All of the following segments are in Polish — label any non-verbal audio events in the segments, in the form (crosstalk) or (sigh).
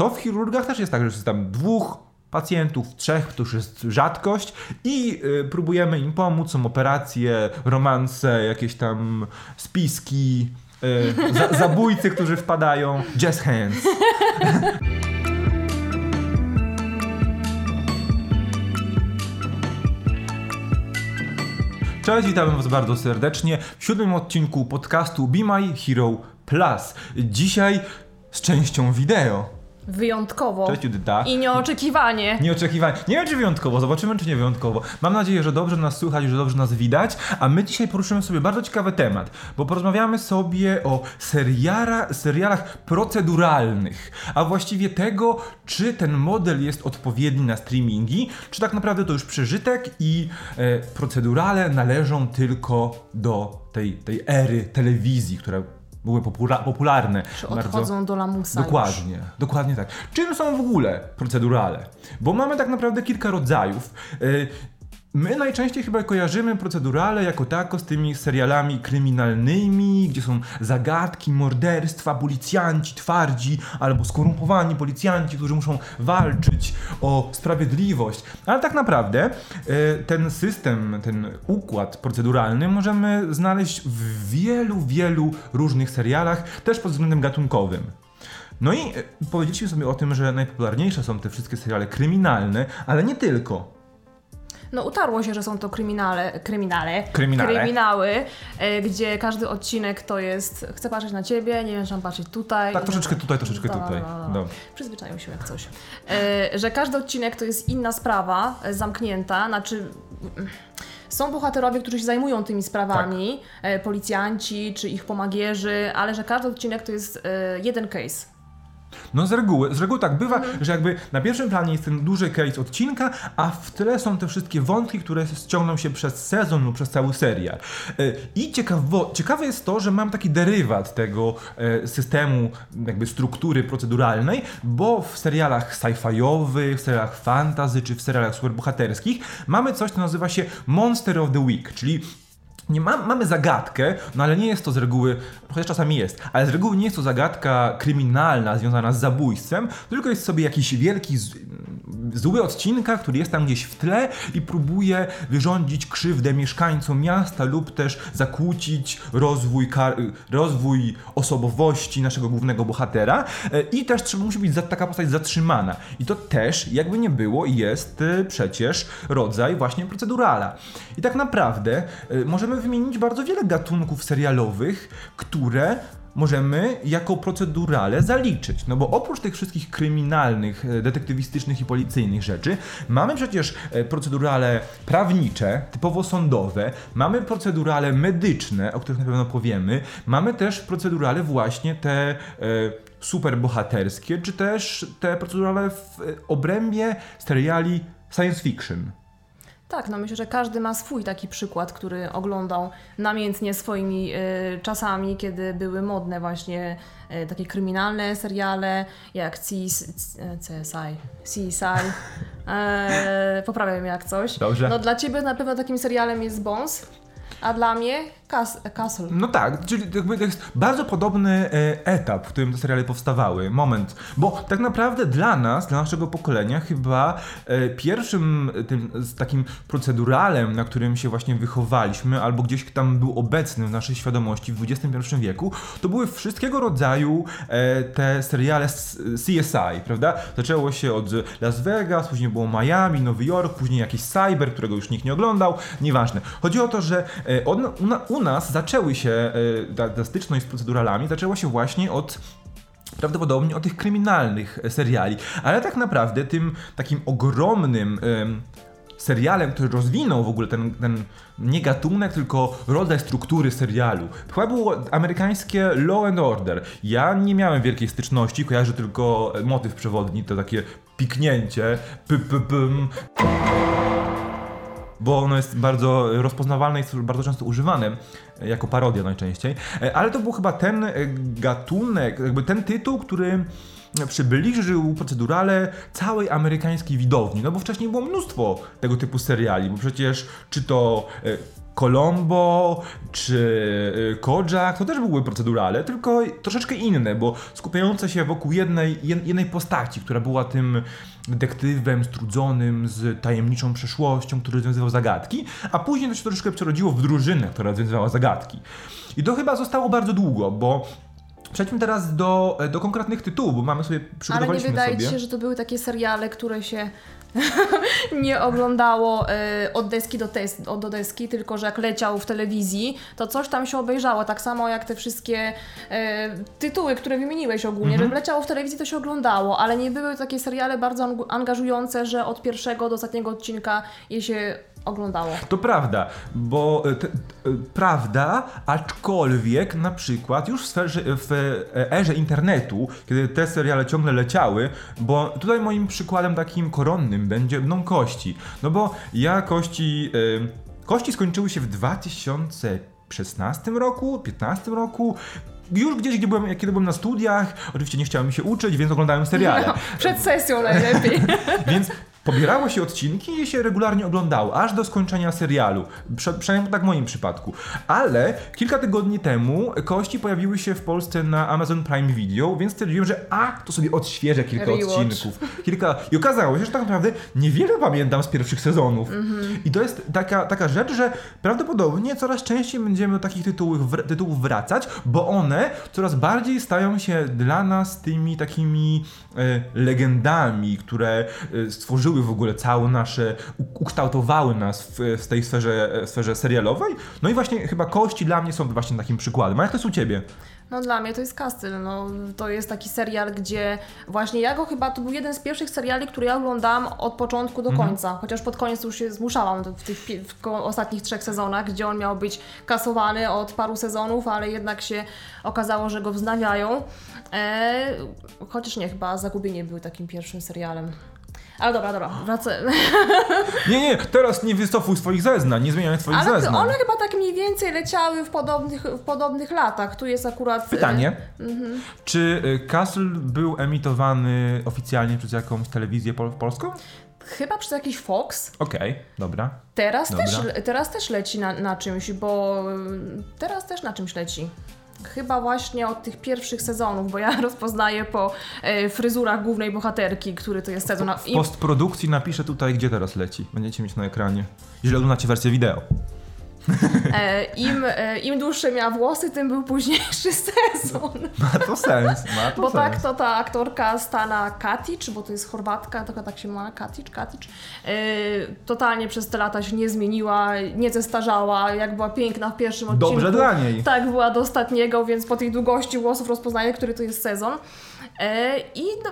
to w chirurgach też jest tak, że jest tam dwóch pacjentów, trzech, to już jest rzadkość i y, próbujemy im pomóc, są operacje, romanse, jakieś tam spiski, y, za, zabójcy, którzy wpadają, jazz hands. (laughs) Cześć, witamy Was bardzo serdecznie w siódmym odcinku podcastu Be My Hero Plus. Dzisiaj z częścią wideo. Wyjątkowo. Cześć Judyta. I nieoczekiwanie. Nieoczekiwanie. Nie wiem, czy wyjątkowo, zobaczymy, czy nie wyjątkowo. Mam nadzieję, że dobrze nas słychać, że dobrze nas widać, a my dzisiaj poruszymy sobie bardzo ciekawy temat, bo porozmawiamy sobie o seriara, serialach proceduralnych, a właściwie tego, czy ten model jest odpowiedni na streamingi, czy tak naprawdę to już przeżytek i e, procedurale należą tylko do tej, tej ery telewizji, która były popula popularne. Czy odchodzą do lamusa Dokładnie, już. dokładnie tak. Czym są w ogóle procedurale? Bo mamy tak naprawdę kilka rodzajów. Yy, My najczęściej chyba kojarzymy procedurale jako tako z tymi serialami kryminalnymi, gdzie są zagadki, morderstwa, policjanci twardzi albo skorumpowani policjanci, którzy muszą walczyć o sprawiedliwość. Ale tak naprawdę e, ten system, ten układ proceduralny możemy znaleźć w wielu, wielu różnych serialach, też pod względem gatunkowym. No i e, powiedzieliśmy sobie o tym, że najpopularniejsze są te wszystkie seriale kryminalne, ale nie tylko. No utarło się, że są to kryminale, kryminale, Kryminale. kryminały, e, gdzie każdy odcinek to jest chcę patrzeć na ciebie, nie wiem, czy mam patrzeć tutaj. Tak, troszeczkę tutaj, troszeczkę Da, da, tutaj. da, da. No. Przyzwyczają się jak coś. E, że każdy odcinek to jest inna sprawa, e, zamknięta, znaczy... mm, Są bohaterowie, którzy się zajmują tymi sprawami, Tak. e, policjanci czy ich pomagierzy, ale że każdy odcinek to jest e, jeden case. No z reguły, z reguły tak bywa, Mhm. że jakby na pierwszym planie jest ten duży case odcinka, a w tle są te wszystkie wątki, które ściągną się przez sezon lub przez cały serial. E, I ciekawo, ciekawe jest to, że mam taki derywat tego e, systemu jakby struktury proceduralnej, bo w serialach sci-fiowych, w serialach fantasy czy w serialach superbohaterskich mamy coś, co nazywa się Monster of the Week, czyli nie ma, mamy zagadkę, no ale nie jest to z reguły, chociaż czasami jest, ale z reguły nie jest to zagadka kryminalna związana z zabójstwem, tylko jest sobie jakiś wielki zły odcinka, który jest tam gdzieś w tle i próbuje wyrządzić krzywdę mieszkańcom miasta lub też zakłócić rozwój, rozwój osobowości naszego głównego bohatera E, i też trzeba, musi być taka postać zatrzymana. I to też, jakby nie było, jest e, przecież rodzaj właśnie procedurala. I tak naprawdę e, możemy wymienić bardzo wiele gatunków serialowych, które możemy jako procedurale zaliczyć. No bo oprócz tych wszystkich kryminalnych, e, detektywistycznych i policyjnych rzeczy, mamy przecież e, procedurale prawnicze, typowo sądowe, mamy procedurale medyczne, o których na pewno powiemy, mamy też procedurale właśnie te e, superbohaterskie, czy też te procedurale w obrębie seriali science fiction. Tak, no myślę, że każdy ma swój taki przykład, który oglądał namiętnie swoimi y, czasami, kiedy były modne właśnie y, takie kryminalne seriale, jak CS, CSI, CSI. (laughs) E, poprawiam jak coś. Dobrze. No dla Ciebie na pewno takim serialem jest Bones, a dla mnie Cas- Castle. No tak, czyli jakby to jest bardzo podobny e, etap, w którym te seriale powstawały, moment. Bo tak naprawdę dla nas, dla naszego pokolenia, chyba e, pierwszym tym takim proceduralem, na którym się właśnie wychowaliśmy, albo gdzieś tam był obecny w naszej świadomości w XXI wieku, to były wszystkiego rodzaju e, te seriale CSI, prawda? Zaczęło się od Las Vegas, później było Miami, Nowy Jork, później jakiś Cyber, którego już nikt nie oglądał, nieważne. Chodzi o to, że od, u, u nas zaczęły się, e, ta, ta styczność z proceduralami zaczęła się właśnie od prawdopodobnie od tych kryminalnych e, seriali, ale tak naprawdę tym takim ogromnym em, serialem, który rozwinął w ogóle ten, ten nie gatunek, tylko rodzaj struktury serialu. Chyba było amerykańskie Law and Order. Ja nie miałem wielkiej styczności, kojarzę tylko e, motyw przewodni, to takie piknięcie, py, py, pym bo ono jest bardzo rozpoznawalne i jest bardzo często używane e, jako parodia najczęściej. E, Ale to był chyba ten e, gatunek, jakby ten tytuł, który przybliżył procedurale całej amerykańskiej widowni, no bo wcześniej było mnóstwo tego typu seriali, bo przecież czy to e, Colombo czy y, Kojak, to też były procedurale, tylko troszeczkę inne, bo skupiające się wokół jednej, jed- jednej postaci, która była tym detektywem strudzonym z tajemniczą przeszłością, który rozwiązywał zagadki, a później to się troszeczkę przerodziło w drużynę, która rozwiązywała zagadki. I to chyba zostało bardzo długo, bo przejdźmy teraz do, do konkretnych tytułów, bo mamy sobie, Ale nie przygotowaliśmy wydaje sobie... się, że to były takie seriale, które się (laughs) nie oglądało e, od deski do, tes- od- do deski, tylko że jak leciał w telewizji, to coś tam się obejrzało. Tak samo jak te wszystkie e, tytuły, które wymieniłeś ogólnie, Mhm. że leciało w telewizji, to się oglądało, ale nie były takie seriale bardzo ang- angażujące, że od pierwszego do ostatniego odcinka je się oglądało. To prawda, bo e, te, e, prawda, aczkolwiek na przykład już w, sferze, w e, erze internetu, kiedy te seriale ciągle leciały, bo tutaj moim przykładem takim koronnym będzie będą kości. No bo ja kości. Kości skończyły się w 2016 roku, 15 roku. Już gdzieś, gdzie byłem, kiedy byłem na studiach, oczywiście nie chciałem mi się uczyć, więc oglądałem seriale. No, (laughs) przed sesją najlepiej. (laughs) Więc pobierało się odcinki i się regularnie oglądało, aż do skończenia serialu. Prze- przynajmniej tak w moim przypadku. Ale kilka tygodni temu kości pojawiły się w Polsce na Amazon Prime Video, więc stwierdziłem, że a, to sobie odświeżę kilka Rewatch. odcinków. Kilka... I okazało się, że tak naprawdę niewiele pamiętam z pierwszych sezonów. Mhm. I to jest taka, taka rzecz, że prawdopodobnie coraz częściej będziemy do takich tytułów, wr- tytułów wracać, bo one coraz bardziej stają się dla nas tymi takimi e, legendami, które e, stworzyły w ogóle całe nasze, ukształtowały nas w, w tej sferze, e, sferze serialowej. No i właśnie chyba Kości dla mnie są właśnie takim przykładem. A jak to jest u Ciebie? No dla mnie to jest Castle, no to jest taki serial, gdzie właśnie ja go chyba, to był jeden z pierwszych seriali, który ja oglądałam od początku do końca, chociaż pod koniec już się zmuszałam w tych w ostatnich trzech sezonach, gdzie on miał być kasowany od paru sezonów, ale jednak się okazało, że go wznawiają. E, chociaż nie, chyba Zagubienie był takim pierwszym serialem. Ale dobra, dobra, wracę. Nie, nie, teraz nie wycofuj swoich zeznań, nie zmieniaj swoich Ale zeznań. one chyba tak mniej więcej leciały w podobnych, w podobnych latach. Tu jest akurat... e, Pytanie. Mhm. Czy y, Castle był emitowany oficjalnie przez jakąś telewizję pol- polską? Chyba przez jakiś Fox. Okej, dobra. Teraz Dobra. też, teraz też leci na, na czymś, bo y, teraz też na czymś leci. Chyba właśnie od tych pierwszych sezonów, bo ja (laughs) rozpoznaję po e, fryzurach głównej bohaterki, który to jest sezon. W postprodukcji napiszę tutaj, gdzie teraz leci. Będziecie mieć na ekranie. Jeżeli oglądacie wersję wideo. E, im, e, Im dłuższe miała włosy, tym był późniejszy (laughs) sezon. Ma to sens, ma to Bo sens. tak to ta aktorka Stana Katic, bo to jest Chorwatka, tylko tak się ma Katic, Katic, e, totalnie przez te lata się nie zmieniła, nie zestarzała, jak była piękna w pierwszym odcinku. Dobrze dla niej. Tak, była do ostatniego, więc po tej długości włosów rozpoznaję, który to jest sezon. E, I no,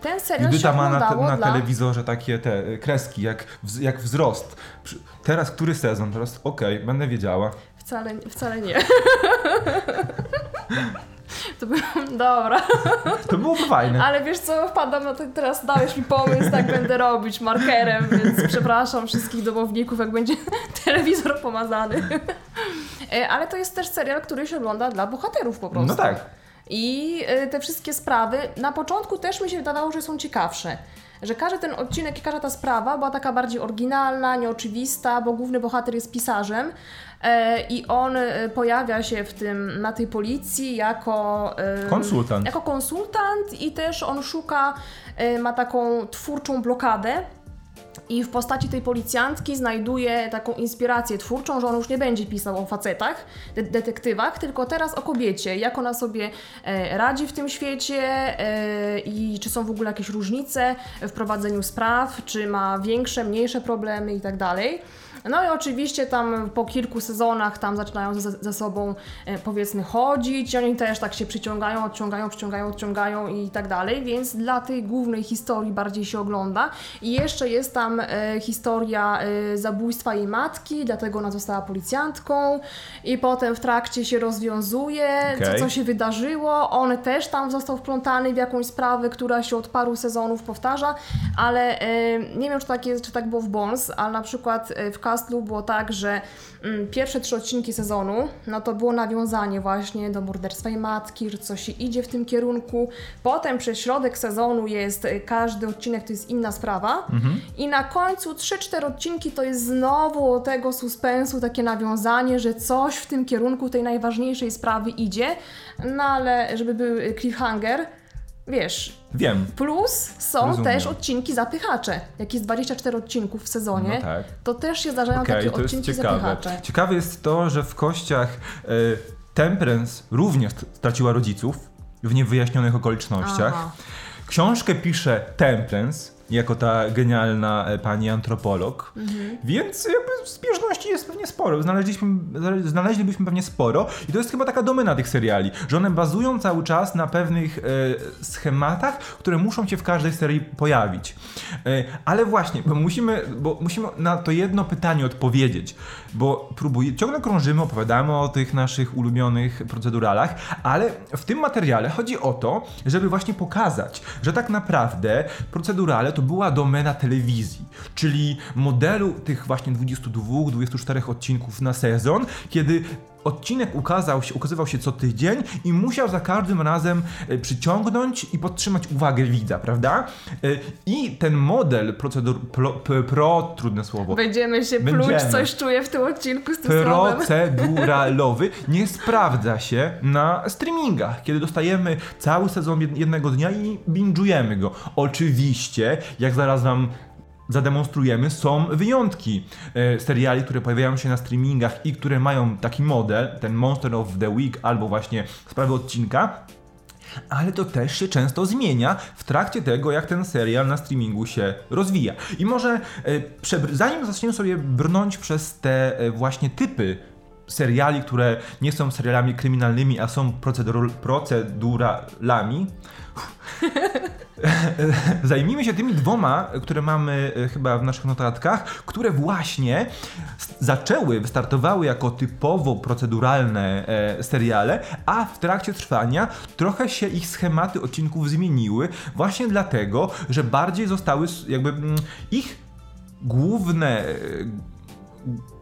ten serial się Judyta ma na, te, na dla... telewizorze takie te y, kreski, jak, jak wzrost. Teraz który sezon? Teraz okej, będę wiedziała. Wcale, wcale nie. (laughs) To było... Dobra, To byłoby fajne. ale wiesz co, wpadam na to, teraz dałeś mi pomysł, tak będę robić markerem, więc przepraszam wszystkich domowników, jak będzie (laughs) telewizor pomazany. E, Ale to jest też serial, który się ogląda dla bohaterów po prostu. No tak. I y, te wszystkie sprawy na początku też mi się wydawało, że są ciekawsze. Że każdy ten odcinek i każda ta sprawa była taka bardziej oryginalna, nieoczywista, bo główny bohater jest pisarzem e, i on e, pojawia się w tym, na tej policji jako e, Konsultant. Jako konsultant i też on szuka, e, ma taką twórczą blokadę. I w postaci tej policjantki znajduje taką inspirację twórczą, że on już nie będzie pisał o facetach, de- detektywach, tylko teraz o kobiecie, jak ona sobie e, radzi w tym świecie e, i czy są w ogóle jakieś różnice w prowadzeniu spraw, czy ma większe, mniejsze problemy i tak. No i oczywiście tam po kilku sezonach tam zaczynają ze, ze sobą e, powiedzmy chodzić, oni też tak się przyciągają, odciągają, przyciągają, odciągają i tak dalej, więc dla tej głównej historii bardziej się ogląda. I jeszcze jest tam e, historia e, zabójstwa jej matki, dlatego ona została policjantką i potem w trakcie się rozwiązuje, Okej. co, co się wydarzyło. On też tam został wplątany w jakąś sprawę, która się od paru sezonów powtarza, ale e, nie wiem, czy tak, jest, czy tak było w Bones, ale na przykład e, w Castle Castle było tak, że mm, pierwsze trzy odcinki sezonu, no to było nawiązanie właśnie do morderstwa jej matki, że coś się idzie w tym kierunku. Potem przez środek sezonu jest y, każdy odcinek to jest inna sprawa. I na końcu 3-4 odcinki to jest znowu tego suspensu takie nawiązanie, że coś w tym kierunku tej najważniejszej sprawy idzie, no ale żeby był cliffhanger, wiesz, Wiem. Plus są Rozumiem. też odcinki zapychacze. Jak jest 24 24 w sezonie, No tak. to też się zdarzają Okej, takie to jest odcinki ciekawe. zapychacze. Ciekawe jest to, że w kościach e, Temperance również st- straciła rodziców w niewyjaśnionych okolicznościach. Aha. Książkę pisze Temperance, jako ta genialna e, pani antropolog, Mhm. więc jakby zbieżności jest pewnie sporo. Znaleźliśmy, znale- znaleźlibyśmy pewnie sporo i to jest chyba taka domena tych seriali, że one bazują cały czas na pewnych e, schematach, które muszą się w każdej serii pojawić. E, ale właśnie, bo musimy, bo musimy na to jedno pytanie odpowiedzieć, bo próbuję, ciągle krążymy, opowiadamy o tych naszych ulubionych proceduralach, ale w tym materiale chodzi o to, żeby właśnie pokazać, że tak naprawdę procedurale to była domena telewizji, czyli modelu tych właśnie 22-24 odcinków na sezon, kiedy odcinek ukazał się, ukazywał się co tydzień i musiał za każdym razem e, przyciągnąć i podtrzymać uwagę widza, prawda? E, I ten model procedur, pro, pro, trudne słowo, Będziemy się Będziemy. pluć, coś czuję w tym odcinku z tym proceduralowy nie sprawdza się na streamingach, kiedy dostajemy cały sezon jed- jednego dnia i binge'ujemy go. Oczywiście, jak zaraz wam zademonstrujemy, są wyjątki e, seriali, które pojawiają się na streamingach i które mają taki model, ten Monster of the Week albo właśnie sprawy odcinka, ale to też się często zmienia w trakcie tego, jak ten serial na streamingu się rozwija. I może e, zanim zaczniemy sobie brnąć przez te e, właśnie typy seriali, które nie są serialami kryminalnymi, a są procedur- proceduralami, (laughs) (laughs) Zajmijmy się tymi dwoma, które mamy e, chyba w naszych notatkach, które właśnie zaczęły, wystartowały jako typowo proceduralne e, seriale, a w trakcie trwania trochę się ich schematy odcinków zmieniły, właśnie dlatego, że bardziej zostały jakby mm, ich główne. e,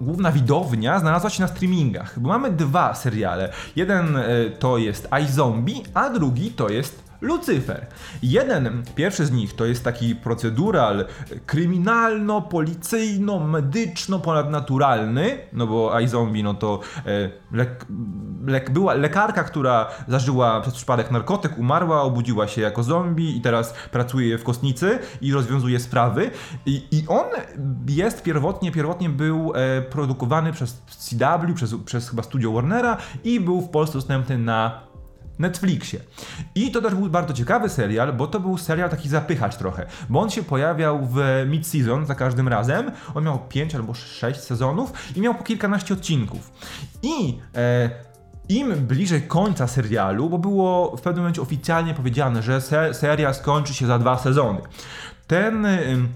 Główna widownia znalazła się na streamingach, bo mamy dwa seriale. Jeden e, to jest iZombie, a drugi to jest Lucyfer. Jeden, pierwszy z nich to jest taki procedural kryminalno-policyjno-medyczno-ponadnaturalny, no bo iZombie no to e, lek, lek, była lekarka, która zażyła przez przypadek narkotyk, umarła, obudziła się jako zombie i teraz pracuje w kostnicy i rozwiązuje sprawy. I, i on jest pierwotnie, pierwotnie był e, produkowany przez CW, przez, przez chyba studio Warnera i był w Polsce dostępny na Netflixie. I to też był bardzo ciekawy serial, bo to był serial taki zapychacz trochę, bo on się pojawiał w mid-season za każdym razem. On miał 5 albo 6 sezonów i miał po kilkanaście odcinków. I e, im bliżej końca serialu, bo było w pewnym momencie oficjalnie powiedziane, że se serial skończy się za dwa sezony. Ten. ym,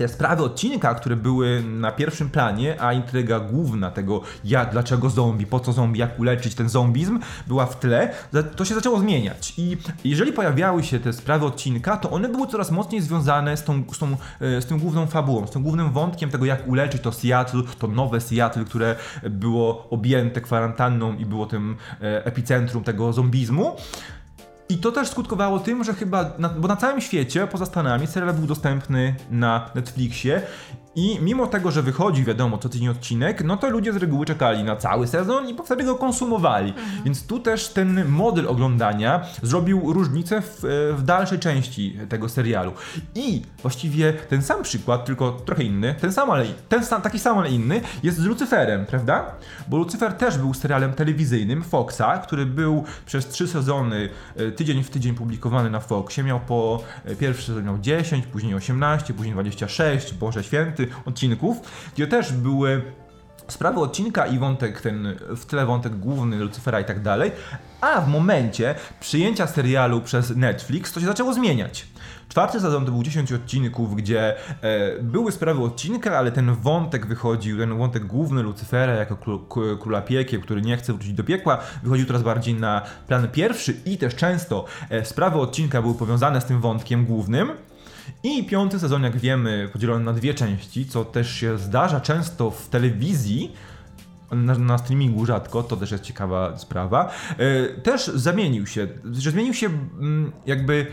te sprawy odcinka, które były na pierwszym planie, a intryga główna tego, jak, dlaczego zombie, po co zombie, jak uleczyć ten zombizm, była w tle, to się zaczęło zmieniać. I jeżeli pojawiały się te sprawy odcinka, to one były coraz mocniej związane z, tą, z, tą, e, z tym główną fabułą, z tym głównym wątkiem tego, jak uleczyć to Seattle, to nowe Seattle, które było objęte kwarantanną i było tym e, epicentrum tego zombizmu. I to też skutkowało tym, że chyba, na, bo na całym świecie, poza Stanami, serial był dostępny na Netflixie i mimo tego, że wychodzi, wiadomo, co tydzień odcinek, no to ludzie z reguły czekali na cały sezon i wtedy go konsumowali. Więc tu też ten model oglądania zrobił różnicę w, e, w dalszej części tego serialu. I właściwie ten sam przykład, tylko trochę inny, ten sam, ale ten sam, taki sam, ale inny, jest z Lucyferem, prawda? Bo Lucyfer też był serialem telewizyjnym Foxa, który był przez trzy sezony, e, tydzień w tydzień publikowany na Foxie. Miał po, e, pierwszy sezon miał 10, później 18, później 26, Boże Święty, odcinków, gdzie też były sprawy odcinka i wątek ten, w tle wątek główny Lucyfera i tak dalej, a w momencie przyjęcia serialu przez Netflix to się zaczęło zmieniać. Czwarty sezon to był 10 odcinków, gdzie e, były sprawy odcinka, ale ten wątek wychodził, ten wątek główny Lucyfera jako króla piekieł, który nie chce wrócić do piekła, wychodził coraz bardziej na plan pierwszy i też często e, sprawy odcinka były powiązane z tym wątkiem głównym. I piąty sezon, jak wiemy, podzielony na dwie części, co też się zdarza często w telewizji, na, na streamingu rzadko, to też jest ciekawa sprawa, e, też zamienił się, że zmienił się mm, jakby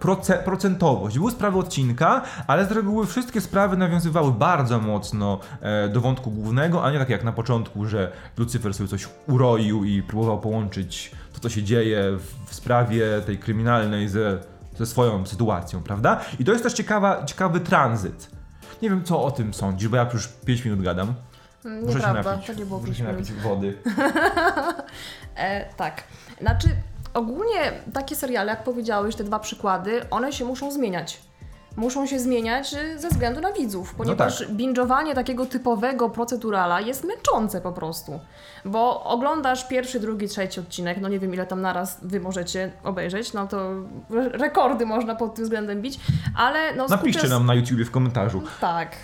proce, procentowość. Były sprawy odcinka, ale z reguły wszystkie sprawy nawiązywały bardzo mocno e, do wątku głównego, a nie tak jak na początku, że Lucyfer sobie coś uroił i próbował połączyć to, co się dzieje w, w sprawie tej kryminalnej ze, ze swoją sytuacją, prawda? I to jest też ciekawa, ciekawy tranzyt. Nie wiem, co o tym sądzisz, bo ja już 5 minut gadam. Muszę się Nieprawda, napić. to nie było Muszę się pięć napić wody. (laughs) E, tak. Znaczy, ogólnie takie seriale, jak powiedziałeś, te dwa przykłady, one się muszą zmieniać. Muszą się zmieniać y, ze względu na widzów, ponieważ tak. binge'owanie takiego typowego procedurala jest męczące po prostu. Bo oglądasz pierwszy, drugi, trzeci odcinek, no nie wiem ile tam naraz wy możecie obejrzeć, no to re- rekordy można pod tym względem bić, ale no Napiszcie skupiasz- nam na YouTubie w komentarzu, Tak.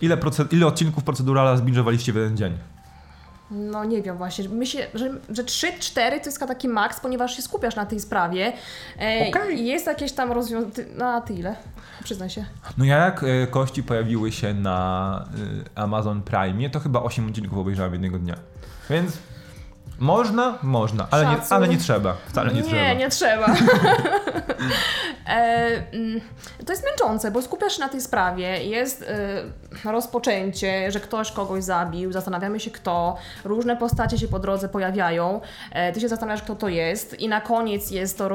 ile, proce- ile odcinków procedurala zbingowaliście w jeden dzień. No nie wiem właśnie, myślę, że, że 3-4 to jest taki maks, ponieważ się skupiasz na tej sprawie e, i jest jakieś tam rozwiązanie, no a ty ile? Przyznaj się. No ja jak e, kości pojawiły się na e, Amazon Prime, to chyba 8 odcinków obejrzałem jednego dnia. Więc można, można, ale nie, ale nie trzeba. Wcale nie, trzeba. Nie, nie trzeba. (laughs) (laughs) e, mm, to jest męczące, bo skupiasz się na tej sprawie, jest e, rozpoczęcie, że ktoś kogoś zabił, zastanawiamy się kto, różne postacie się po drodze pojawiają, e, ty się zastanawiasz kto to jest i na koniec jest to...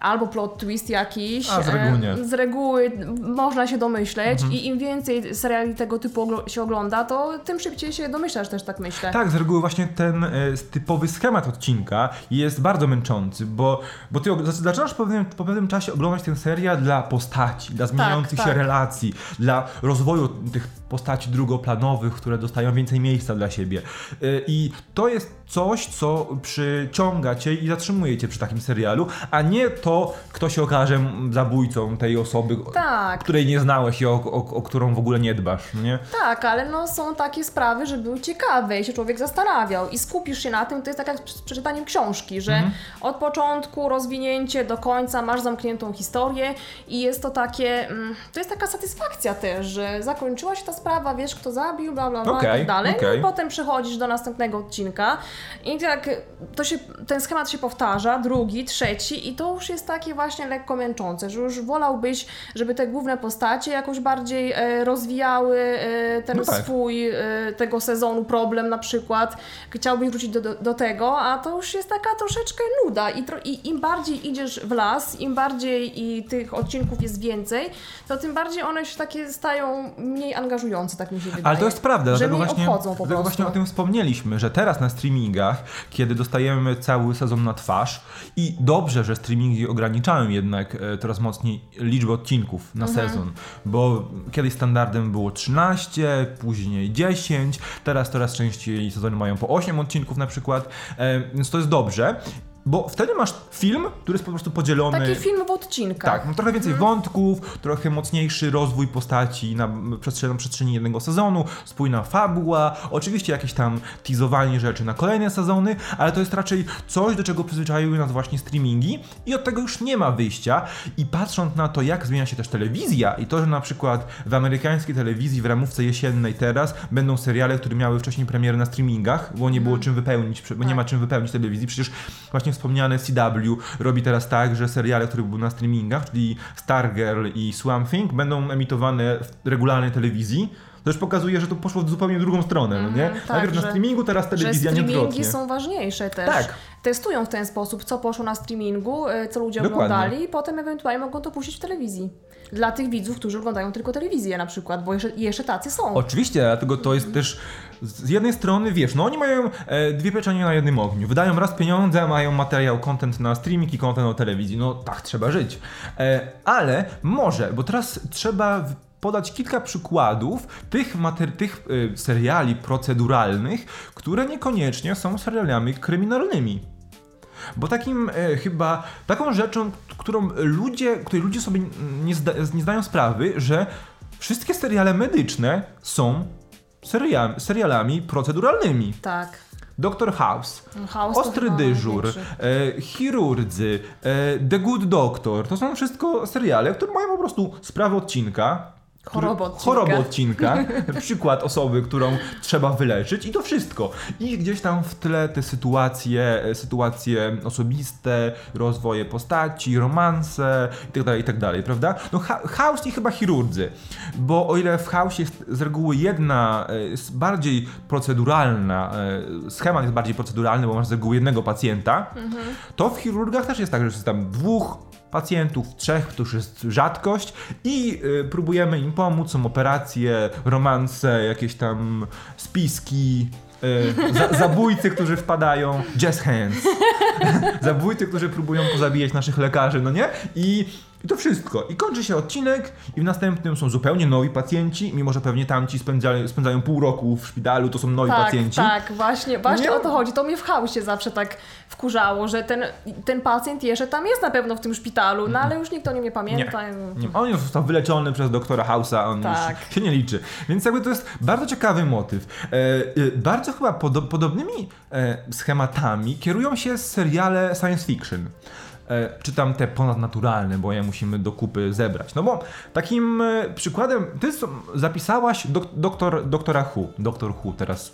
Albo plot twist jakiś. A, z reguły e, nie. Mhm. Z reguły można się domyśleć i im więcej seriali tego typu się ogląda, to tym szybciej się domyślasz też, tak myślę. Tak, z reguły właśnie ten e, typowy schemat odcinka jest bardzo męczący, bo, bo ty zaczynasz po pewnym, po pewnym czasie oglądać ten serial dla postaci, dla zmieniających się tak. relacji, dla rozwoju tych postaci drugoplanowych, które dostają więcej miejsca dla siebie. E, I to jest coś, co przyciąga cię i zatrzymuje cię przy takim serialu, a nie to, kto się okaże zabójcą tej osoby, Tak. której nie znałeś i o, o, o którą w ogóle nie dbasz, no nie? Tak, ale no są takie sprawy, że były ciekawe i się człowiek zastanawiał i skupisz się na tym, to jest tak jak z przeczytaniem książki, że od początku, rozwinięcie do końca masz zamkniętą historię i jest to takie, mm, to jest taka satysfakcja też, że zakończyła się ta sprawa, wiesz kto zabił, bla bla bla i Okej, tak dalej, no okej. i potem przechodzisz do następnego odcinka i tak to się, ten schemat się powtarza, drugi, trzeci i to już jest takie właśnie lekko męczące, że już wolałbyś, żeby te główne postacie jakoś bardziej e, rozwijały e, ten No tak. swój e, tego sezonu problem na przykład. Chciałbyś wrócić do, do, do tego, a to już jest taka troszeczkę nuda I, tro, i im bardziej idziesz w las, im bardziej i tych odcinków jest więcej, to tym bardziej one się takie stają mniej angażujące, tak mi się wydaje. Ale to jest prawda, że dlatego mniej właśnie, obchodzą po dlatego prostu. właśnie o tym wspomnieliśmy, że teraz na streamingach, kiedy dostajemy cały sezon na twarz i dobrze, że streamingi ograniczają jednak e, coraz mocniej liczbę odcinków na Mhm. sezon, bo kiedyś standardem było 13, później 10, teraz coraz częściej sezony mają po 8 odcinków na przykład, e, więc to jest dobrze. Bo wtedy masz film, który jest po prostu podzielony. Taki film w odcinkach. Tak, no trochę więcej wątków, trochę mocniejszy rozwój postaci na przestrzeni, przestrzeni jednego sezonu, spójna fabuła, oczywiście jakieś tam teasowanie rzeczy na kolejne sezony, ale to jest raczej coś, do czego przyzwyczaiły nas właśnie streamingi i od tego już nie ma wyjścia i patrząc na to, jak zmienia się też telewizja i to, że na przykład w amerykańskiej telewizji w ramówce jesiennej teraz będą seriale, które miały wcześniej premiery na streamingach, bo nie było czym wypełnić, bo nie ma czym wypełnić telewizji, przecież właśnie wspomniane CW robi teraz tak, że seriale, które były na streamingach, czyli Stargirl i Swamp Thing, będą emitowane w regularnej telewizji. To już pokazuje, że to poszło w zupełnie drugą stronę, no nie? Mhm, tak, Najpierw na że- streamingu, teraz telewizja, nie streamingi odwrotnie. są ważniejsze też. Tak. Testują w ten sposób, co poszło na streamingu, e, co ludzie Dokładnie. oglądali i potem ewentualnie mogą to puścić w telewizji. Dla tych widzów, którzy oglądają tylko telewizję na przykład, bo jeszcze, jeszcze tacy są. Oczywiście, dlatego to jest też z jednej strony, wiesz, no oni mają e, dwie pieczenie na jednym ogniu. Wydają raz pieniądze, mają materiał, content na streaming i content na telewizji. No tak trzeba żyć. E, ale może, bo teraz trzeba podać kilka przykładów tych, mater- tych e, seriali proceduralnych, które niekoniecznie są serialami kryminalnymi. Bo takim e, chyba, taką rzeczą, którą ludzie, której ludzie sobie nie, zda, nie zdają sprawy, że wszystkie seriale medyczne są seria, serialami proceduralnymi. Tak. Doktor House, House to Ostry dyżur, e, Chirurdzy, e, The Good Doctor. To są wszystko seriale, które mają po prostu sprawę odcinka. Chorobę odcinka. Chorobę odcinka. (laughs) Przykład osoby, którą trzeba wyleczyć i to wszystko. I gdzieś tam w tle te sytuacje, e, sytuacje osobiste, rozwoje postaci, romanse itd., itd., prawda? No ha- House i chyba chirurdzy. Bo o ile w House jest z reguły jedna e, jest bardziej proceduralna, e, schemat jest bardziej proceduralny, bo masz z reguły jednego pacjenta, to w chirurgach też jest tak, że jest tam dwóch pacjentów, trzech, to już jest rzadkość i y, próbujemy im pomóc, są operacje, romanse, jakieś tam spiski, y, za, zabójcy, którzy wpadają, jazz hands, (laughs) zabójcy, którzy próbują pozabijać naszych lekarzy, no nie? I i to wszystko. I kończy się odcinek i w następnym są zupełnie nowi pacjenci, mimo że pewnie tamci spędzają, spędzają pół roku w szpitalu, to są nowi Tak, pacjenci. tak, właśnie, właśnie Nie? o to chodzi. To mnie w chaosie zawsze tak wkurzało, że ten, ten pacjent jeszcze tam jest na pewno w tym szpitalu, no ale już nikt o nim nie pamięta. Nie, on już został wyleczony przez doktora House'a, on Tak. już się nie liczy. Więc jakby to jest bardzo ciekawy motyw. E, e, bardzo chyba podo podobnymi e, schematami kierują się seriale science fiction. E, czy tam te ponadnaturalne, bo je musimy do kupy zebrać. No bo takim e, przykładem, ty zapisałaś dok doktor, doktora Who, doktor Who teraz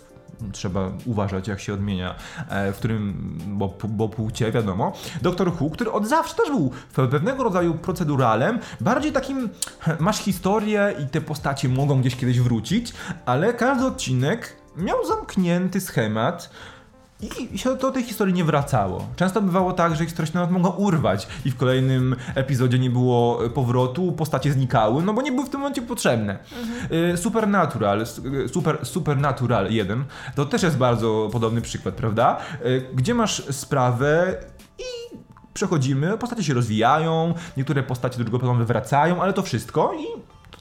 trzeba uważać, jak się odmienia, e, w którym, bo, bo płcie, wiadomo. Doktor Who, który od zawsze też był pewnego rodzaju proceduralem, bardziej takim, masz historię i te postacie mogą gdzieś kiedyś wrócić, ale każdy odcinek miał zamknięty schemat, i się do tej historii nie wracało. Często bywało tak, że historia się nawet mogła urwać i w kolejnym epizodzie nie było powrotu, postacie znikały, no bo nie były w tym momencie potrzebne. Y, Supernatural, s- y, super, Supernatural 1, to też jest bardzo podobny przykład, prawda? Gdzie masz sprawę i przechodzimy, postacie się rozwijają, niektóre postacie planu wracają, ale to wszystko i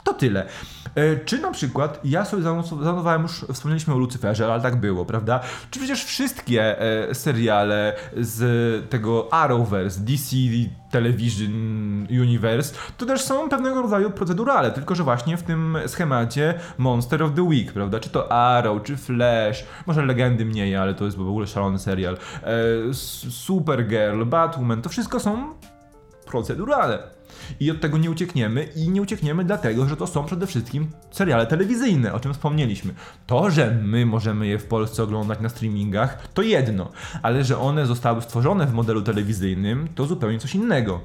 to tyle. E, Czy na przykład, ja sobie zanotowałem już, wspomnieliśmy o Lucyferze, ale tak było, prawda? Czy przecież wszystkie e, seriale z tego Arrowverse, DC Television Universe, to też są pewnego rodzaju procedurale, tylko że właśnie w tym schemacie Monster of the Week, prawda? Czy to Arrow, czy Flash, może Legendy mniej, ale to jest w ogóle szalony serial. E, Supergirl, Batwoman, to wszystko są procedurale. I od tego nie uciekniemy i nie uciekniemy dlatego, że to są przede wszystkim seriale telewizyjne, o czym wspomnieliśmy. To, że my możemy je w Polsce oglądać na streamingach, to jedno, ale że one zostały stworzone w modelu telewizyjnym, to zupełnie coś innego.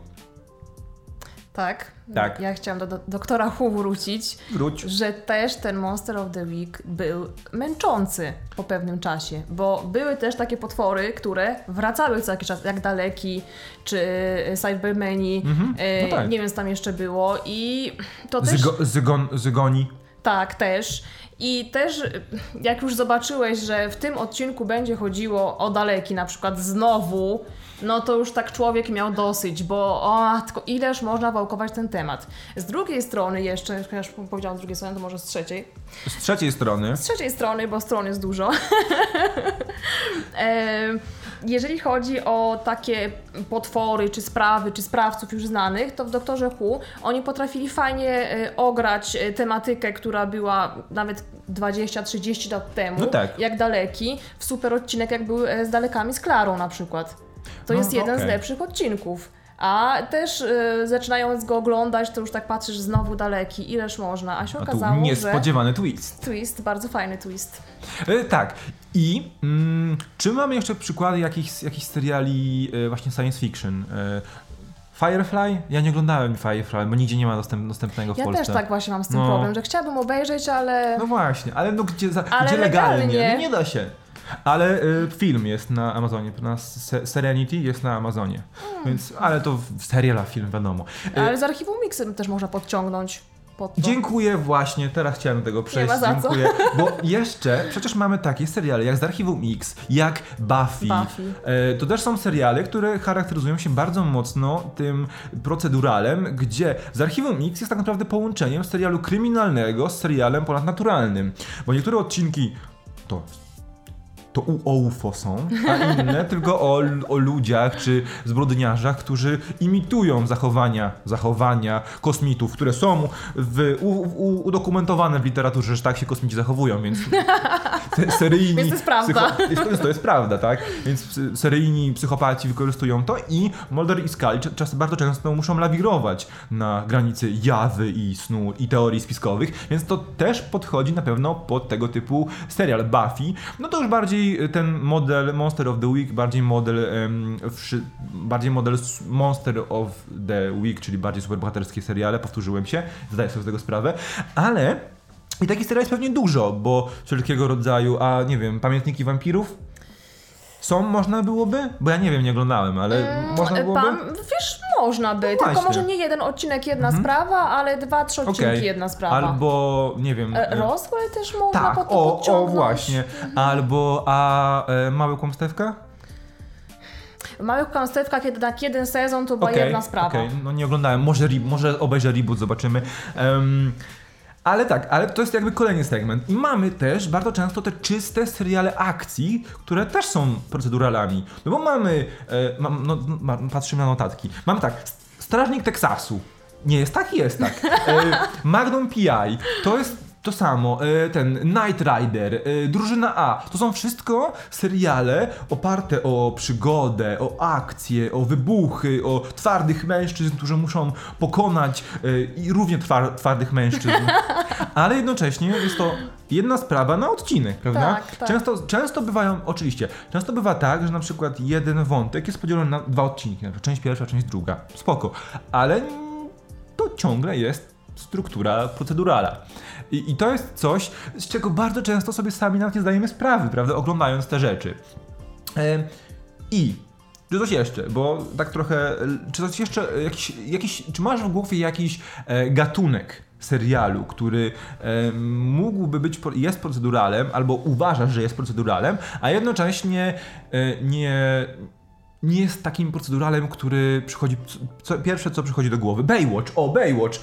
Tak. Tak. Ja chciałam do, do doktora Who wrócić, Wróć. że też ten Monster of the Week był męczący po pewnym czasie, bo były też takie potwory, które wracały co jakiś czas, jak Daleki, czy Cybermeni, Mhm. e, No tak. nie wiem co tam jeszcze było i to też... Zygo, zygon, zygoni. Tak, też. I też, jak już zobaczyłeś, że w tym odcinku będzie chodziło o daleki, na przykład znowu, no to już tak człowiek miał dosyć, bo o, tylko ileż można wałkować ten temat. Z drugiej strony jeszcze, już powiedziałam z drugiej strony, to może z trzeciej. Z trzeciej strony. Z trzeciej strony, bo stron jest dużo. (laughs) Em, Jeżeli chodzi o takie potwory, czy sprawy, czy sprawców już znanych, to w Doktorze Who oni potrafili fajnie e, ograć e, tematykę, która była nawet 20-30 lat temu, No tak. jak daleki, w super odcinek, jak był e, z dalekami z Klarą na przykład. To No, jest jeden z okej. lepszych odcinków. A też e, zaczynając go oglądać, to już tak patrzysz znowu daleki, ileż można, a się tu okazało, że niespodziewany twist. twist, bardzo fajny twist. E, tak. I mm, czy mamy jeszcze przykłady jakichś, jakichś seriali e, właśnie science fiction? E, Firefly? Ja nie oglądałem Firefly, bo nigdzie nie ma dostęp, dostępnego w Ja Polsce. też tak właśnie mam z tym No. problem, że chciałabym obejrzeć, ale No właśnie, ale no gdzie, za, Ale gdzie legalnie? legalnie. No nie da się. Ale y, film jest na Amazonie, na Se- Serenity jest na Amazonie. Więc, ale to w seriala film, wiadomo. Ale z archiwum Mixem też można podciągnąć pod to. Dziękuję właśnie, teraz chciałem do tego przejść. ma za co. Dziękuję. Bo jeszcze przecież mamy takie seriale jak z Archiwum X, jak Buffy. Buffy. E, To też są seriale, które charakteryzują się bardzo mocno tym proceduralem, gdzie z Archiwum X jest tak naprawdę połączeniem serialu kryminalnego z serialem ponadnaturalnym. Bo niektóre odcinki to to u UFO są, a inne (laughs) tylko o, o ludziach czy zbrodniarzach, którzy imitują zachowania, zachowania kosmitów, które są w, u, u, udokumentowane w literaturze, że tak się kosmici zachowują, więc (laughs) se- seryjni... Więc to jest prawda. Jest, to, jest, prawda, tak? Więc seryjni psychopaci wykorzystują to i Mulder i Scully cz- czas, bardzo często muszą lawirować na granicy jawy i snu i teorii spiskowych, więc to też podchodzi na pewno pod tego typu serial. Buffy, no to już bardziej ten model Monster of the Week, bardziej model bardziej model Monster of the Week, czyli bardziej superbohaterskie seriale, powtórzyłem się, zdaję sobie z tego sprawę, ale i takich seriali jest pewnie dużo, bo wszelkiego rodzaju, a nie wiem, pamiętniki wampirów są, można byłoby? Bo ja nie wiem, nie oglądałem, ale można byłoby? Pan, wiesz, można by, No tylko właśnie. może nie jeden odcinek, jedna sprawa, ale dwa, trzy odcinki, Okej. jedna sprawa. Albo, nie wiem... E, e, Roswell też można tak, pod o, o podciągnąć. właśnie. Albo, a e, Małe Kłamstewka? Małych kłamstewkach jednak jeden sezon to była Okej, jedna sprawa. okej, no nie oglądałem, może, re- może obejrzę reboot, zobaczymy. Em, ale tak, ale to jest jakby kolejny segment. I mamy też bardzo często te czyste seriale akcji, które też są proceduralami. No bo mamy, e, mam, no, ma, patrzymy na notatki. Mamy tak, Strażnik Teksasu. Nie jest tak? Jest tak. E, Magnum PI. To jest to samo, e, ten Knight Rider, e, Drużyna A, to są wszystko seriale oparte o przygodę, o akcje, o wybuchy, o twardych mężczyzn, którzy muszą pokonać e, i równie twar, twardych mężczyzn. (laughs) Ale jednocześnie jest to jedna sprawa na odcinek, prawda? Tak, tak. Często, często bywają, oczywiście, często bywa tak, że na przykład jeden wątek jest podzielony na dwa odcinki, na przykład część pierwsza, część druga, spoko, ale to ciągle jest struktura procedurala. I, I to jest coś, z czego bardzo często sobie sami nawet nie zdajemy sprawy, prawda, oglądając te rzeczy. I czy coś jeszcze, bo tak trochę, czy coś jeszcze, jakiś, jakiś, czy masz w głowie jakiś e, gatunek serialu, który e, mógłby być, jest proceduralem, albo uważasz, że jest proceduralem, a jednocześnie e, nie, nie jest takim proceduralem, który przychodzi, co, pierwsze co przychodzi do głowy. Baywatch, o Baywatch,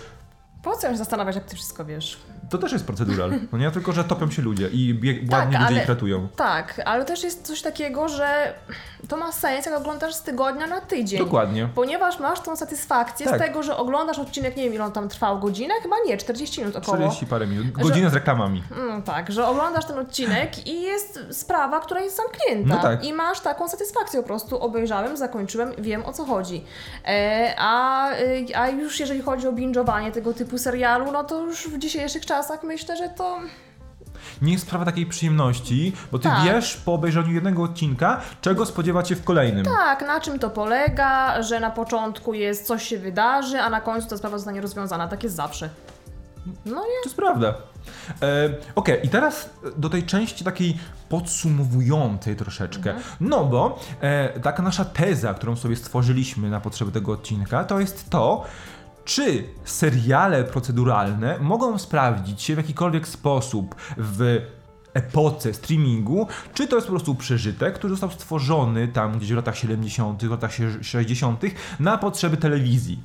Po co się zastanawiać, jak ty wszystko wiesz? to też jest procedural, no nie? Tylko, że topią się ludzie i bieg, Tak, ładnie ludzie ale- ich ratują. Tak, ale też jest coś takiego, że to ma sens, jak oglądasz z tygodnia na tydzień. Dokładnie. Ponieważ masz tą satysfakcję Tak. z tego, że oglądasz odcinek, nie wiem ile on tam trwał, godzinę? Chyba nie, 40 minut około. 40 parę minut. Godzina z reklamami. Mm, tak, że oglądasz ten odcinek i jest sprawa, która jest zamknięta. No tak. I masz taką satysfakcję po prostu. Obejrzałem, zakończyłem, wiem o co chodzi. E, a, y, a już jeżeli chodzi o binge'owanie tego typu serialu, no to już w dzisiejszych czasach myślę, że to Nie jest sprawa takiej przyjemności, bo ty Tak. wiesz po obejrzeniu jednego odcinka, czego spodziewać się w kolejnym. tak, na czym to polega, że na początku jest coś się wydarzy, a na końcu ta sprawa zostanie rozwiązana. Tak jest zawsze. No nie? To jest prawda. E, Okej, i teraz do tej części takiej podsumowującej troszeczkę. No bo e, taka nasza teza, którą sobie stworzyliśmy na potrzeby tego odcinka, to jest to, czy seriale proceduralne mogą sprawdzić się w jakikolwiek sposób w epoce streamingu, czy to jest po prostu przeżytek, który został stworzony tam gdzieś w latach 70., w latach 60. na potrzeby telewizji.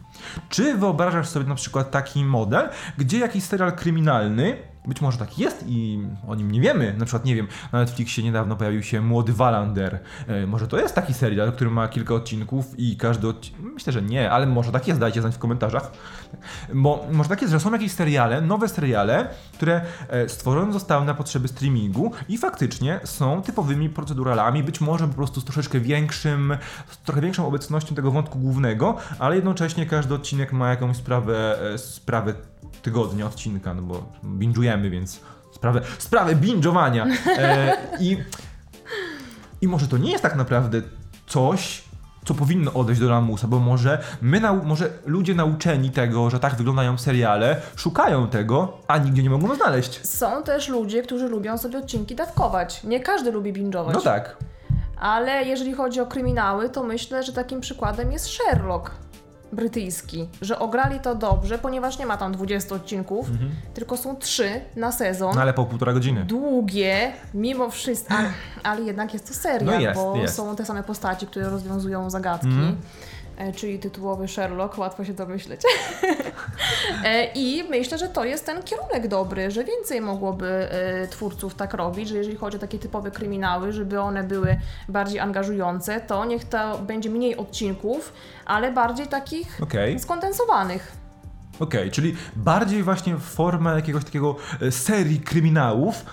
Czy wyobrażasz sobie na przykład taki model, gdzie jakiś serial kryminalny, być może tak jest i o nim nie wiemy, na przykład nie wiem, na Netflixie niedawno pojawił się Młody Wallander, e, może to jest taki serial, który ma kilka odcinków i każdy odcinek, myślę, że nie, ale może tak jest, dajcie znać w komentarzach, bo może tak jest, że są jakieś seriale, nowe seriale, które e, stworzone zostały na potrzeby streamingu i faktycznie są typowymi proceduralami, być może po prostu z troszeczkę większym, z trochę większą obecnością tego wątku głównego, ale jednocześnie każdy odcinek ma jakąś sprawę, e, sprawę tygodnia odcinka, no bo binge'ujemy, więc sprawę, sprawę binge'owania. E, i, I może to nie jest tak naprawdę coś, co powinno odejść do lamusa, bo może my, nau- może ludzie nauczeni tego, że tak wyglądają seriale, szukają tego, a nigdzie nie mogą go znaleźć. Są też ludzie, którzy lubią sobie odcinki dawkować. Nie każdy lubi binge'ować. No tak. Ale jeżeli chodzi o kryminały, to myślę, że takim przykładem jest Sherlock brytyjski, że ograli to dobrze, ponieważ nie ma tam 20 odcinków, tylko są 3 na sezon. Mhm. No ale po półtora godziny. Długie, mimo wszystko, ale, ale jednak jest to serial, No jest, bo jest. są te same postaci, które rozwiązują zagadki. Mhm. E, czyli tytułowy Sherlock, łatwo się domyśleć. (laughs) E, I myślę, że to jest ten kierunek dobry, że więcej mogłoby e, twórców tak robić, że jeżeli chodzi o takie typowe kryminały, żeby one były bardziej angażujące, to niech to będzie mniej odcinków, ale bardziej takich Okej. skondensowanych. Okej, czyli bardziej właśnie w formę jakiegoś takiego serii kryminałów,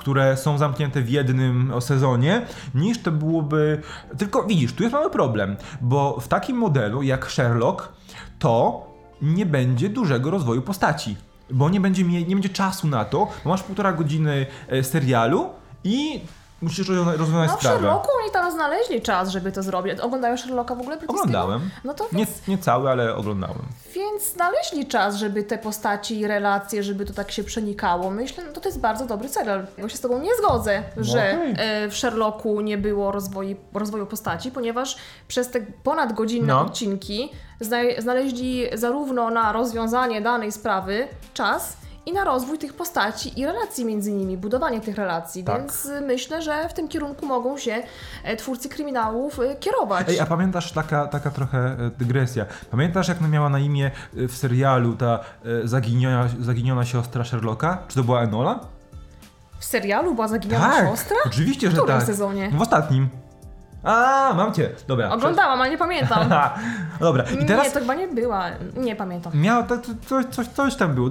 które są zamknięte w jednym sezonie, niż to byłoby. Tylko widzisz, tu jest mały problem, bo w takim modelu jak Sherlock, to nie będzie dużego rozwoju postaci. Bo nie będzie, nie będzie czasu na to, bo masz półtora godziny e, serialu i musisz rozwiąza- rozwiązać No w sprawę. Sherlocku oni tam znaleźli czas, żeby to zrobić. Oglądają Sherlocka w ogóle? Oglądałem. No to Nie, więc, nie cały, ale oglądałem. więc znaleźli czas, żeby te postaci i relacje, żeby to tak się przenikało. Myślę, no to to jest bardzo dobry serial. Ja się z Tobą nie zgodzę, że okej. e, w Sherlocku nie było rozwoju, rozwoju postaci, ponieważ przez te ponad godzinne No. odcinki zna- znaleźli zarówno na rozwiązanie danej sprawy czas, i na rozwój tych postaci i relacji między nimi, budowanie tych relacji, Tak. więc y, myślę, że w tym kierunku mogą się e, twórcy kryminałów e, kierować. Ej, a pamiętasz taka, taka trochę e, dygresja? Pamiętasz jak miała na imię e, w serialu ta zaginiona, zaginiona siostra Sherlocka? Czy to była Enola? W serialu była zaginiona tak, siostra? oczywiście, W że którym tak. sezonie? W ostatnim. A, mam cię. Dobra. Oglądałam, ale nie pamiętam. (laughs) Dobra, i teraz Nie, to chyba nie była. Nie pamiętam. miało tak, coś, coś, coś tam było.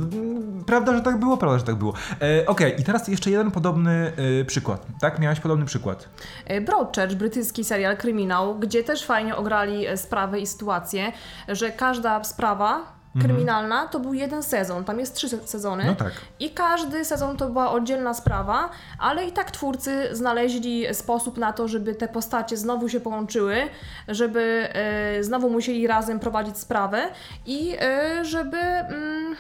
Prawda, że tak było? Prawda, że tak było. E, Okej, i teraz jeszcze jeden podobny e, przykład. Tak? Miałeś podobny przykład. E, Broadchurch, brytyjski serial kryminał, gdzie też fajnie ograli e, sprawę i sytuację, że każda sprawa kryminalna to był jeden sezon. Tam jest trzy se- sezony. Mhm. No tak. I każdy sezon to była oddzielna sprawa, ale i tak twórcy znaleźli sposób na to, żeby te postacie znowu się połączyły, żeby e, znowu musieli razem prowadzić sprawę i e, żeby. Mm,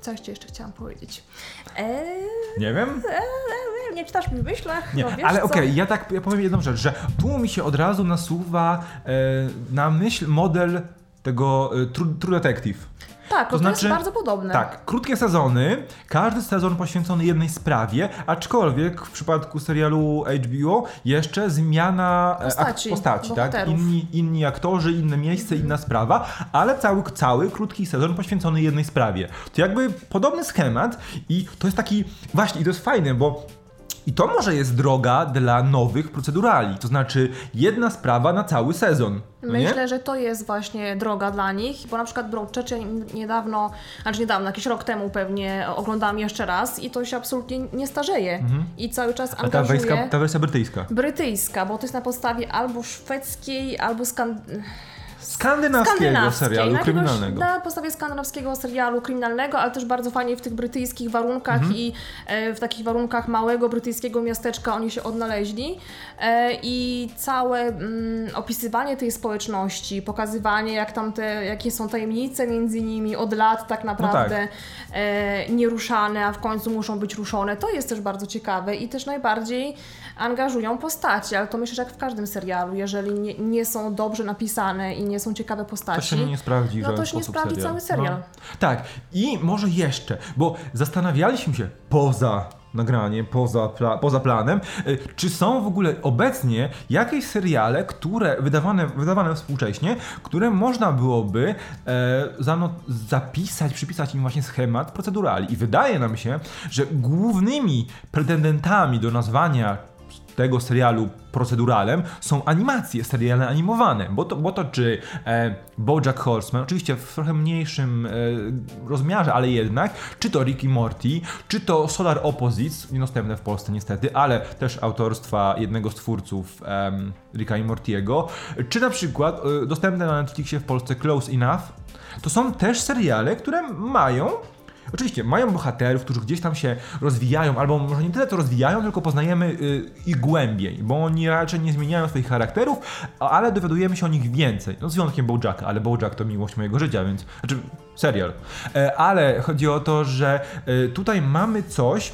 coś jeszcze chciałam powiedzieć. E, Nie wiem. e, nie czytasz mi w myślach? Nie, no, ale okej, ja tak ja powiem jedną rzecz, że tu mi się od razu nasuwa e, na myśl model tego e, True, True Detective. Tak, to, znaczy- jest bardzo podobne. Tak, krótkie sezony, każdy sezon poświęcony jednej sprawie, aczkolwiek w przypadku serialu HBO jeszcze zmiana e, Postaci, postaci tak? Inni, inni aktorzy, inne miejsce, inna sprawa, ale cały, cały krótki sezon poświęcony jednej sprawie. To jakby podobny schemat i to jest taki, właśnie, i to jest fajne, bo i to może jest droga dla nowych procedurali, to znaczy jedna sprawa na cały sezon. No nie? Myślę, że to jest właśnie droga dla nich, bo na przykład Broadchurch ja niedawno, znaczy niedawno, jakiś rok temu pewnie oglądałam jeszcze raz i to się absolutnie nie starzeje i cały czas Mhm. A ta angażuje. wersja, ta wersja brytyjska. Brytyjska, bo to jest na podstawie albo szwedzkiej, albo skan... Skandynawskiego skandynawskiej. serialu kryminalnego. na podstawie skandynawskiego serialu kryminalnego, ale też bardzo fajnie w tych brytyjskich warunkach Mhm. i e, w takich warunkach małego brytyjskiego miasteczka oni się odnaleźli. E, I całe mm, opisywanie tej społeczności, pokazywanie jak tam te, jakie są tajemnice między nimi od lat tak naprawdę e, nieruszane, a w końcu muszą być ruszone, to jest też bardzo ciekawe i też najbardziej angażują postaci, ale to myślę, że jak w każdym serialu, jeżeli nie, nie są dobrze napisane i nie są ciekawe To postaci, się nie sprawdzi no to się nie sprawdzi serial. cały serial. No. Tak, i może jeszcze, bo zastanawialiśmy się poza nagraniem, poza, pla, poza planem, y, czy są w ogóle obecnie jakieś seriale, które wydawane, wydawane współcześnie, które można byłoby e, zapisać, przypisać im właśnie schemat procedurali. I wydaje nam się, że głównymi pretendentami do nazwania tego serialu proceduralem są animacje, seriale animowane, bo to, bo to czy e, BoJack Horseman, oczywiście w trochę mniejszym e, rozmiarze, ale jednak, czy to Rick i Morty, czy to Solar Opposites, niedostępne w Polsce niestety, ale też autorstwa jednego z twórców em, Ricka i Mortiego, czy na przykład e, dostępne na Netflixie w Polsce Close Enough, to są też seriale, które mają Oczywiście mają bohaterów, którzy gdzieś tam się rozwijają, albo może nie tyle to rozwijają, tylko poznajemy y, ich głębiej, bo oni raczej nie zmieniają swoich charakterów, ale dowiadujemy się o nich więcej. No z wyjątkiem Bojacka, ale Bojack to miłość mojego życia, więc... Znaczy, serial. E, ale chodzi o to, że e, tutaj mamy coś,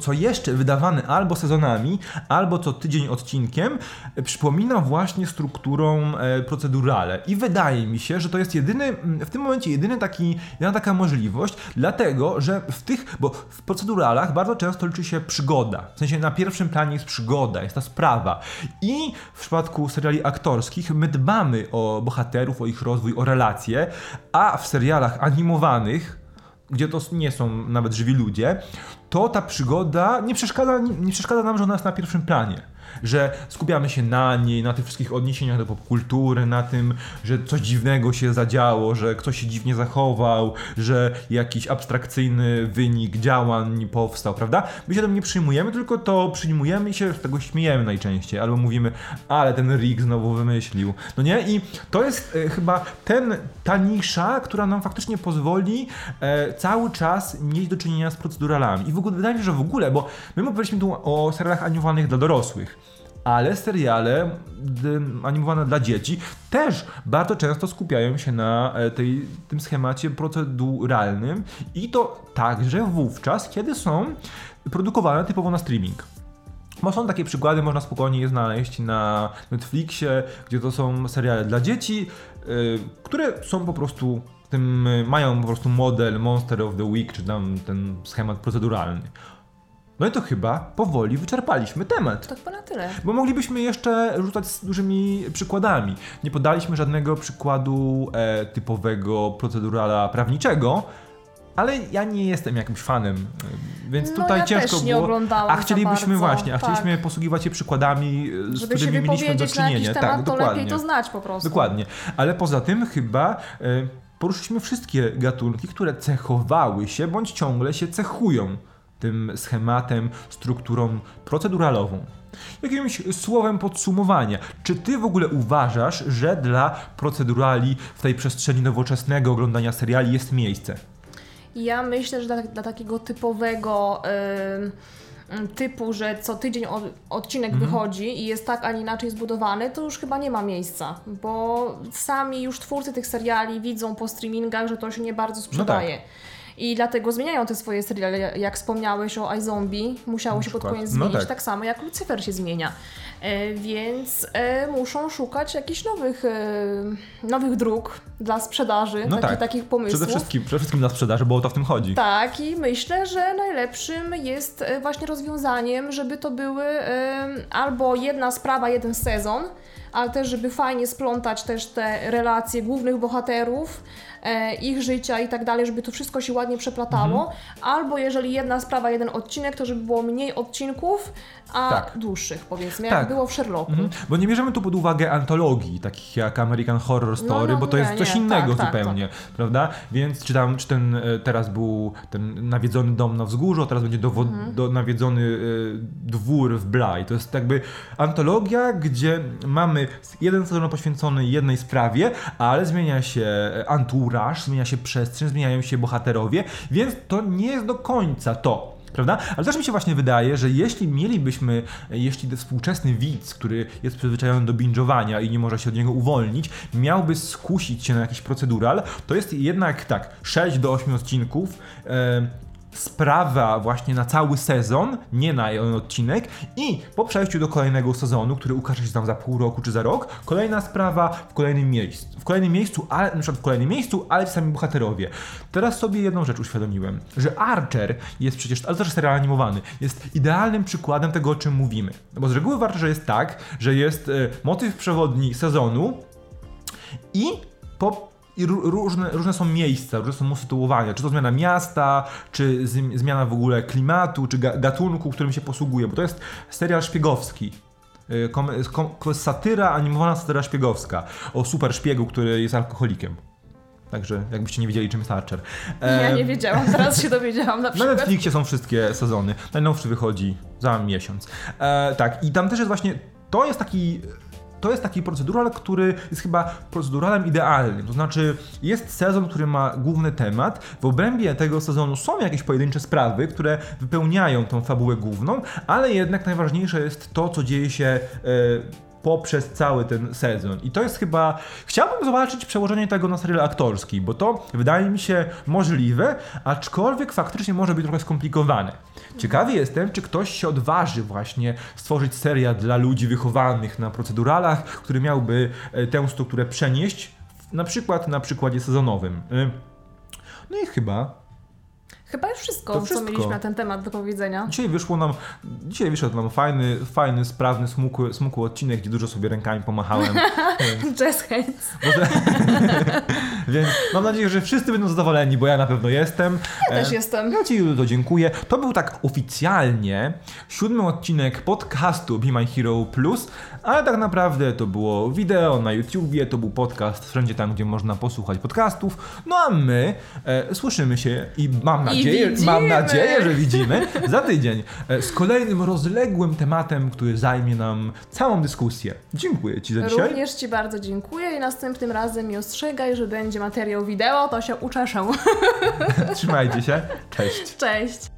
co jeszcze wydawany albo sezonami, albo co tydzień odcinkiem, przypomina właśnie strukturą e, procedurale. I wydaje mi się, że to jest jedyny, w tym momencie jedyny taki, jedyna taka możliwość, dlatego, że w tych, bo w proceduralach bardzo często liczy się przygoda. W sensie na pierwszym planie jest przygoda, jest ta sprawa. I w przypadku seriali aktorskich my dbamy o bohaterów, o ich rozwój, o relacje, a w serialach animowanych, gdzie to nie są nawet żywi ludzie, to ta przygoda nie przeszkadza, nie, przeszkadza nam, że ona jest na pierwszym planie że skupiamy się na niej, na tych wszystkich odniesieniach do popkultury, na tym, że coś dziwnego się zadziało, że ktoś się dziwnie zachował, że jakiś abstrakcyjny wynik działań powstał, prawda? My się tym nie przyjmujemy, tylko to przyjmujemy i się z tego śmiejemy najczęściej, albo mówimy, ale ten Rick znowu wymyślił. No nie? I to jest e, chyba ten, ta nisza, która nam faktycznie pozwoli e, cały czas mieć do czynienia z proceduralami. I w ogóle wydaje mi się, że w ogóle, bo my mówiliśmy tu o serialach animowanych dla dorosłych ale seriale animowane dla dzieci też bardzo często skupiają się na e, tej, tym schemacie proceduralnym i to także wówczas, kiedy są produkowane typowo na streaming. Bo są takie przykłady, można spokojnie je znaleźć na Netflixie, gdzie to są seriale dla dzieci, yy, które są po prostu tym, mają po prostu model Monster of the Week, czy tam ten schemat proceduralny. No i to chyba powoli wyczerpaliśmy temat. Tak na tyle. Bo moglibyśmy jeszcze rzucać z dużymi przykładami. Nie podaliśmy żadnego przykładu e, typowego procedurala prawniczego, ale ja nie jestem jakimś fanem, e, więc no, tutaj ja ciężko też było. Nie oglądałam a chcielibyśmy właśnie, a tak. chcieliśmy posługiwać się przykładami, e, z Żeby którymi mieliśmy do czynienia. Na tak, temat, to dokładnie. lepiej to znać po prostu. Dokładnie. Ale poza tym chyba e, poruszyliśmy wszystkie gatunki, które cechowały się bądź ciągle się cechują tym schematem, strukturą proceduralową. Jakimś słowem podsumowania, czy ty w ogóle uważasz, że dla procedurali w tej przestrzeni nowoczesnego oglądania seriali jest miejsce? Ja myślę, że dla, dla takiego typowego. Yy typu, że co tydzień odcinek mhm. wychodzi i jest tak, a nie inaczej zbudowany, to już chyba nie ma miejsca, bo sami już twórcy tych seriali widzą po streamingach, że to się nie bardzo sprzedaje. No tak. I dlatego zmieniają te swoje seriale. Jak wspomniałeś o iZombie, musiało się pod koniec no zmienić, tak. tak. samo jak Lucifer się zmienia. E, więc e, muszą szukać jakichś nowych, e, nowych dróg dla sprzedaży, no takich, tak. takich pomysłów. Przede wszystkim, przede wszystkim dla sprzedaży, bo o to w tym chodzi. Tak, i myślę, że najlepszym jest e, właśnie rozwiązaniem, żeby to były e, albo jedna sprawa, jeden sezon, ale też, żeby fajnie splątać też te relacje głównych bohaterów, ich życia i tak dalej, żeby to wszystko się ładnie przeplatało. Mhm. Albo jeżeli jedna sprawa, jeden odcinek, to żeby było mniej odcinków, a tak. dłuższych powiedzmy, tak. jak było w Sherlocku. Mhm. Bo nie bierzemy tu pod uwagę antologii, takich jak American Horror Story, no, no, bo to nie, jest coś nie, innego tak, tak, zupełnie, tak. prawda? Więc czy tam, czy ten e, teraz był ten nawiedzony dom na wzgórzu, a teraz będzie dowo- mhm. do, nawiedzony y, dwór w Bly. To jest jakby antologia, gdzie mamy jeden sezon poświęcony jednej sprawie, ale zmienia się zmienia się przestrzeń, zmieniają się bohaterowie, więc to nie jest do końca to prawda? Ale też mi się właśnie wydaje, że jeśli mielibyśmy, jeśli współczesny widz, który jest przyzwyczajony do binge'owania i nie może się od niego uwolnić, miałby skusić się na jakiś procedural, to jest jednak tak, 6 do 8 odcinków, e, sprawa właśnie na cały sezon, nie na odcinek i po przejściu do kolejnego sezonu, który ukaże się tam za pół roku czy za rok, kolejna sprawa w kolejnym miejscu. W kolejnym miejscu, ale na przykład w kolejnym miejscu, ale sami bohaterowie. Teraz sobie jedną rzecz uświadomiłem, że Archer jest przecież, ale też serial animowany, jest idealnym przykładem tego, o czym mówimy. Bo z reguły w Archerze jest tak, że jest y, motyw przewodni sezonu i po i różne, różne są miejsca, różne są usytuowania, czy to zmiana miasta, czy zmiana w ogóle klimatu, czy gatunku, którym się posługuje, bo to jest serial szpiegowski. Y, to jest satyra, animowana satyra szpiegowska o super szpiegu, który jest alkoholikiem. Także jakbyście nie wiedzieli, czym jest Archer. E, ja nie wiedziałam, teraz się dowiedziałam na (laughs) przykład. Na Netflixie są wszystkie sezony. Najnowszy wychodzi za miesiąc. E, tak, i tam też jest właśnie, to jest taki to jest taki procedural, który jest chyba proceduralem idealnym. To znaczy, jest sezon, który ma główny temat. W obrębie tego sezonu są jakieś pojedyncze sprawy, które wypełniają tą fabułę główną, ale jednak najważniejsze jest to, co dzieje się. Yy, poprzez cały ten sezon. I to jest chyba. Chciałbym zobaczyć przełożenie tego na serial aktorski, bo to wydaje mi się możliwe, aczkolwiek faktycznie może być trochę skomplikowane. Ciekawy jestem, czy ktoś się odważy właśnie stworzyć serial dla ludzi wychowanych na proceduralach, który miałby e, tę strukturę przenieść, na przykład na przykładzie sezonowym. Y, No i chyba Chyba już wszystko, To co wszystko. mieliśmy na ten temat do powiedzenia. Dzisiaj wyszło nam, dzisiaj wyszedł nam fajny, fajny, sprawny, smukły, smukły odcinek, gdzie dużo sobie rękami pomachałem. (laughs) Jazz hands. (laughs) Więc mam nadzieję, że wszyscy będą zadowoleni, bo ja na pewno jestem. Ja też E, jestem. Ja Ci Julo, dziękuję. To był tak oficjalnie siódmy odcinek podcastu Be My Hero Plus, ale tak naprawdę to było wideo na YouTubie, to był podcast wszędzie tam, gdzie można posłuchać podcastów. No a my e, słyszymy się i mam nadzieję, widzimy. mam nadzieję, że widzimy (laughs) za tydzień e, z kolejnym rozległym tematem, który zajmie nam całą dyskusję. Dziękuję Ci za dzisiaj. Również Ci bardzo dziękuję i następnym razem mi ostrzegaj, że będzie materiał wideo, to się uczeszę. (laughs) Trzymajcie się. Cześć. Cześć!